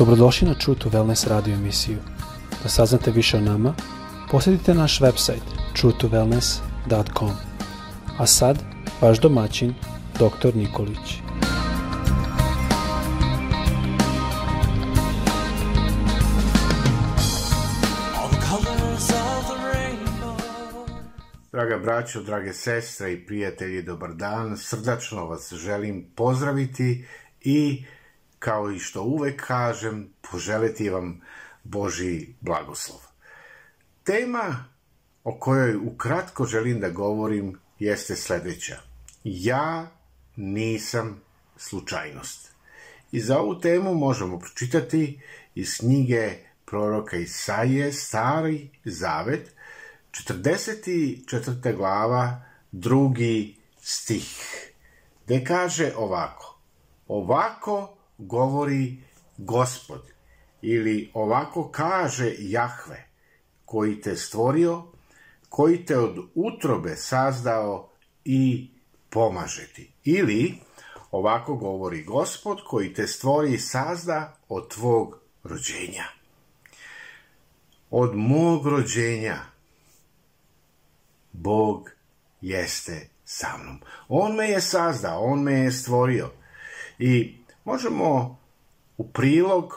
Dobrodošli na True to Wellness radio emisiju. Da saznate više o nama, posjetite naš website truetowellness.com. A sad, vaš domaćin, dr. Nikolić. Draga braćo, drage sestre i prijatelji, dobar dan. Srdačno vas želim pozdraviti i, kao i što uvek kažem, poželiti vam Boži blagoslov. Tema o kojoj ukratko želim da govorim jeste sledeća. Ja nisam slučajnost. I za ovu temu možemo pročitati iz knjige proroka Isaije, Stari Zavet, 44. glava, drugi stih, gde kaže ovako. Ovako govori gospod, ili ovako kaže Jahve, koji te stvorio, koji te od utrobe sazdao i pomaže ti. Ili ovako govori gospod, koji te stvori i sazda od tvog rođenja. Od mog rođenja Bog jeste sa mnom. On me je sazdao, on me je stvorio. I možemo u prilog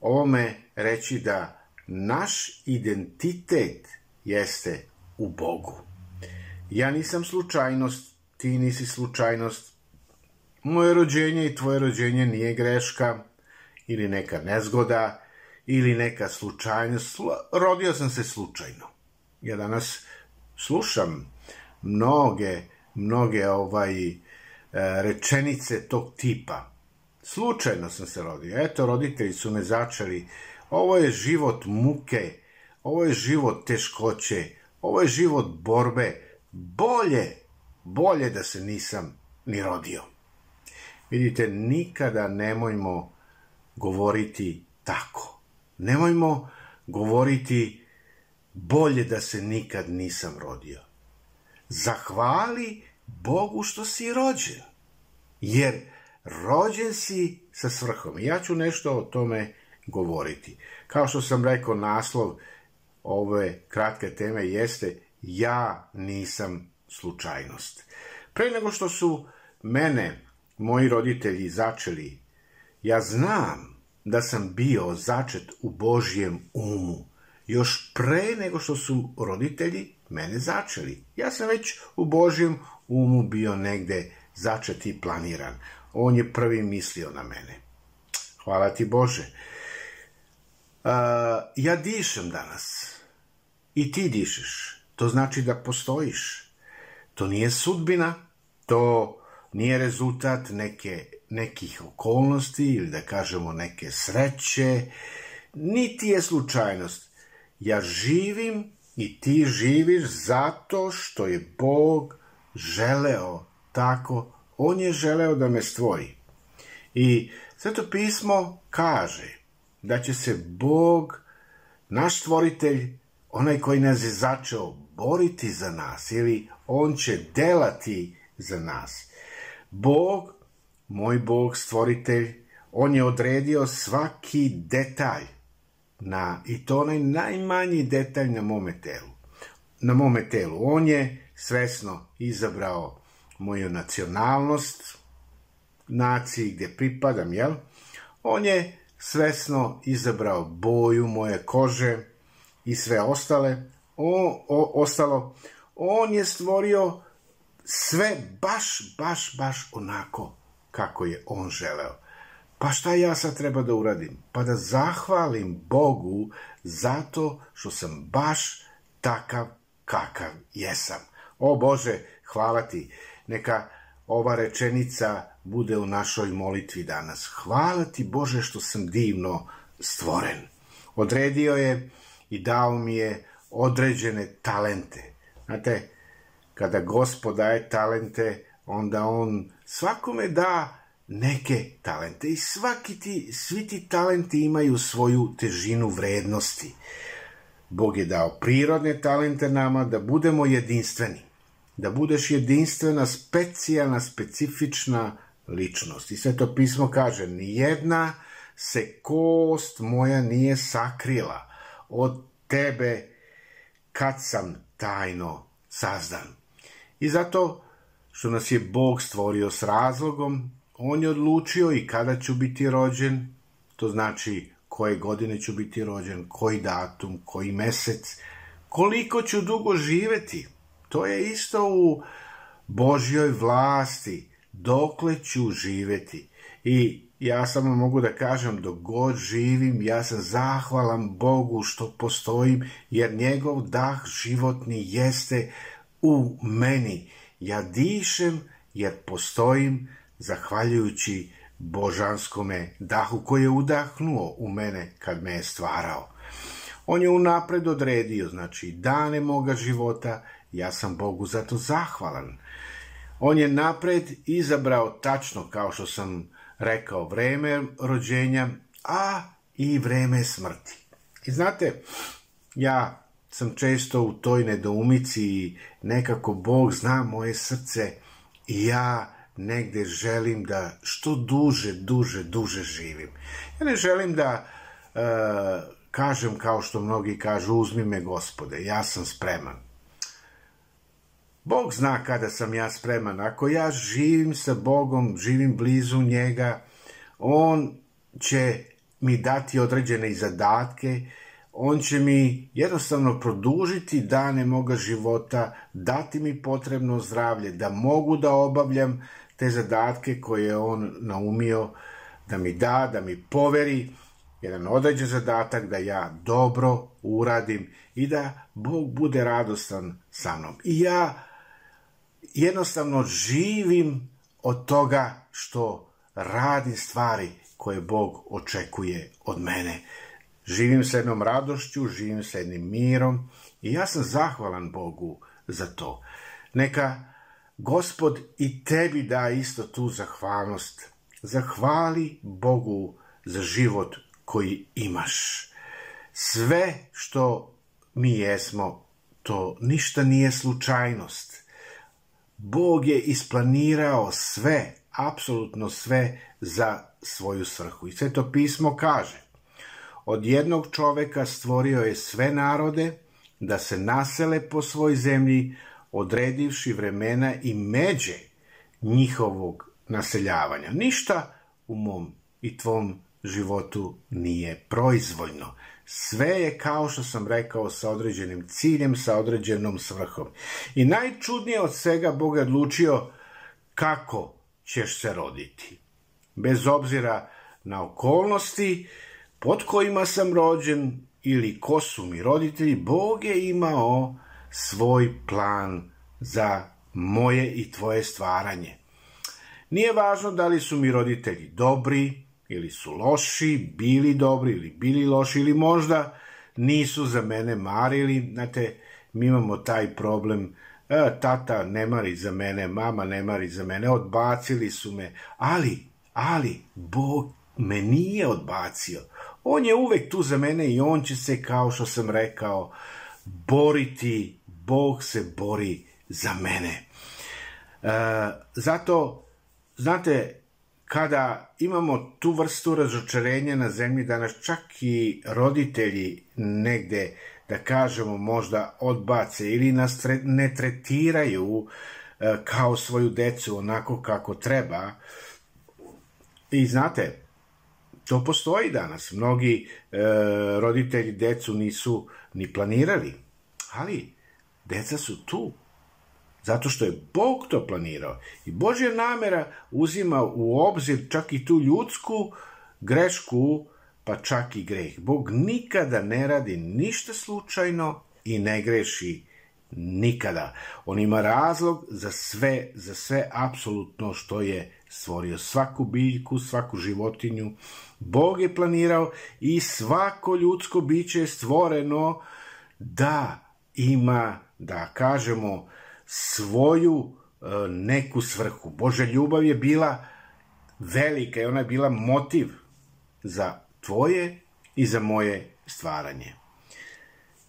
ovome reći da naš identitet jeste u Bogu. Ja nisam slučajnost, ti nisi slučajnost. Moje rođenje i tvoje rođenje nije greška ili neka nezgoda ili neka slučajnost. Rodio sam se slučajno. Ja danas slušam mnoge, mnoge ovaj, e, rečenice tog tipa. Slučajno sam se rodio. Eto, roditelji su me začeli. Ovo je život muke, ovo je život teškoće, ovo je život borbe. Bolje, bolje da se nisam ni rodio. Vidite, nikada nemojmo govoriti tako. Nemojmo govoriti bolje da se nikad nisam rodio. Zahvali Bogu što si rođen, jer rođen si sa svrhom. Ja ću nešto o tome govoriti. Kao što sam rekao, naslov ove kratke teme jeste Ja nisam slučajnost. Pre nego što su mene moji roditelji začeli, ja znam da sam bio začet u Božjem umu još pre nego što su roditelji mene začeli. Ja sam već u Božjem umu bio negde začet i planiran. On je prvi mislio na mene. Hvala ti Bože. Uh, ja dišem danas. I ti dišeš. To znači da postojiš. To nije sudbina, to nije rezultat neke, nekih okolnosti ili da kažemo neke sreće, niti je slučajnost. Ja živim i ti živiš zato što je Bog želeo tako. On je želeo da me stvori. I Sveto pismo kaže da će se Bog, naš stvoritelj, onaj koji nas je začeo, boriti za nas ili on će delati za nas. Bog, moj Bog, stvoritelj, on je odredio svaki detalj na, i to onaj najmanji detalj na mome telu. Na mome telu. On je svesno izabrao moju nacionalnost, naciji gde pripadam, jel? On je svesno izabrao boju moje kože i sve ostale, o, o, ostalo. On je stvorio sve baš, baš, baš onako kako je on želeo. Pa šta ja sad treba da uradim? Pa da zahvalim Bogu zato što sam baš takav kakav jesam. O Bože, hvala ti. Neka ova rečenica bude u našoj molitvi danas. Hvala ti Bože što sam divno stvoren. Odredio je i dao mi je određene talente. Znate, kada gospod daje talente, onda on svakome da neke talente i svaki ti, svi ti talenti imaju svoju težinu vrednosti. Bog je dao prirodne talente nama da budemo jedinstveni, da budeš jedinstvena, specijalna, specifična ličnost. I sve to pismo kaže, ni jedna se kost moja nije sakrila od tebe kad sam tajno sazdan. I zato što nas je Bog stvorio s razlogom, On je odlučio i kada ću biti rođen, to znači koje godine ću biti rođen, koji datum, koji mesec, koliko ću dugo živeti. To je isto u Božjoj vlasti, dokle ću živeti. I ja samo mogu da kažem, dok god živim, ja sam zahvalan Bogu što postojim, jer njegov dah životni jeste u meni. Ja dišem jer postojim zahvaljujući božanskome dahu koji je udahnuo u mene kad me je stvarao. On je unapred odredio, znači, dane moga života, ja sam Bogu zato zahvalan. On je napred izabrao tačno, kao što sam rekao, vreme rođenja, a i vreme smrti. I znate, ja sam često u toj nedoumici i nekako Bog zna moje srce i ja negde želim da što duže, duže, duže živim. Ja ne želim da e, kažem kao što mnogi kažu uzmi me gospode, ja sam spreman. Bog zna kada sam ja spreman. Ako ja živim sa Bogom, živim blizu njega, on će mi dati određene zadatke, on će mi jednostavno produžiti dane moga života, dati mi potrebno zdravlje, da mogu da obavljam te zadatke koje je on naumio da mi da, da mi poveri jedan određen zadatak da ja dobro uradim i da Bog bude radostan sa mnom. I ja jednostavno živim od toga što radim stvari koje Bog očekuje od mene. Živim sa jednom radošću, živim sa jednim mirom i ja sam zahvalan Bogu za to. Neka Gospod i tebi da isto tu zahvalnost. Zahvali Bogu za život koji imaš. Sve što mi jesmo, to ništa nije slučajnost. Bog je isplanirao sve, apsolutno sve za svoju svrhu. I sve to pismo kaže. Od jednog čoveka stvorio je sve narode da se nasele po svoj zemlji, odredivši vremena i međe njihovog naseljavanja. Ništa u mom i tvom životu nije proizvoljno. Sve je, kao što sam rekao, sa određenim ciljem, sa određenom svrhom. I najčudnije od svega Bog je odlučio kako ćeš se roditi. Bez obzira na okolnosti pod kojima sam rođen ili ko su mi roditelji, Bog je imao svoj plan za moje i tvoje stvaranje. Nije važno da li su mi roditelji dobri ili su loši, bili dobri ili bili loši ili možda nisu za mene marili. Znate, mi imamo taj problem, e, tata ne mari za mene, mama ne mari za mene, odbacili su me, ali, ali, Bog me nije odbacio. On je uvek tu za mene i on će se, kao što sam rekao, boriti, Bog se bori za mene. E, zato, znate, kada imamo tu vrstu razočarenja na zemlji, da nas čak i roditelji negde, da kažemo, možda odbace ili nas ne tretiraju e, kao svoju decu onako kako treba. I znate, to postoji danas. Mnogi e, roditelji decu nisu ni planirali, ali deca su tu Zato što je Bog to planirao. I Božja namera uzima u obzir čak i tu ljudsku grešku, pa čak i greh. Bog nikada ne radi ništa slučajno i ne greši nikada. On ima razlog za sve, za sve apsolutno što je stvorio. Svaku biljku, svaku životinju. Bog je planirao i svako ljudsko biće je stvoreno da ima, da kažemo, svoju e, neku svrhu. Božja ljubav je bila velika i ona je bila motiv za tvoje i za moje stvaranje.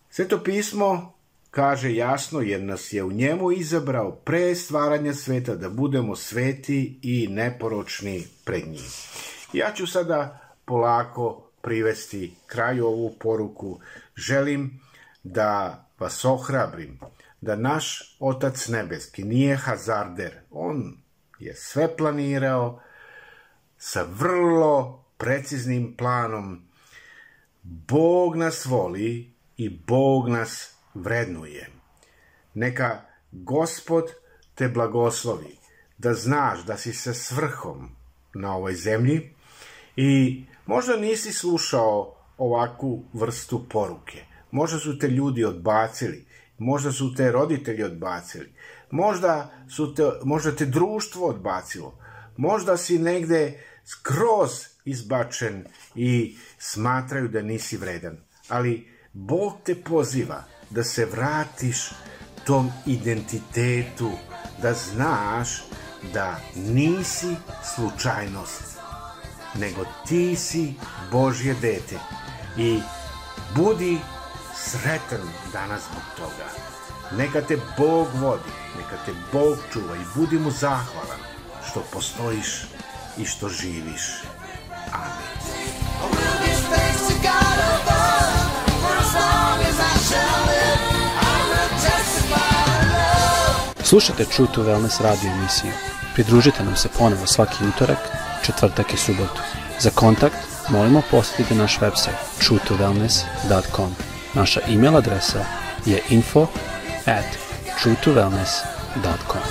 Sveto pismo kaže jasno jer nas je u njemu izabrao pre stvaranja sveta da budemo sveti i neporočni pred njim. Ja ću sada polako privesti kraju ovu poruku. Želim da vas ohrabrim da naš Otac Nebeski nije hazarder. On je sve planirao sa vrlo preciznim planom. Bog nas voli i Bog nas vrednuje. Neka Gospod te blagoslovi, da znaš da si sa svrhom na ovoj zemlji i možda nisi slušao ovakvu vrstu poruke. Možda su te ljudi odbacili, možda su te roditelji odbacili, možda, su te, možda te društvo odbacilo, možda si negde skroz izbačen i smatraju da nisi vredan. Ali Bog te poziva da se vratiš tom identitetu, da znaš da nisi slučajnost, nego ti si Božje dete. I budi sretan danas zbog toga. Neka te Bog vodi, neka te Bog čuva i budi mu zahvalan što postojiš i što živiš. Amin. Slušajte True to Wellness radio emisiju. Pridružite nam se ponovo svaki utorak, četvrtak i subotu. Za kontakt molimo posjetite naš website truetowellness.com. Naša e-mail adresa je info at truetowellness.com.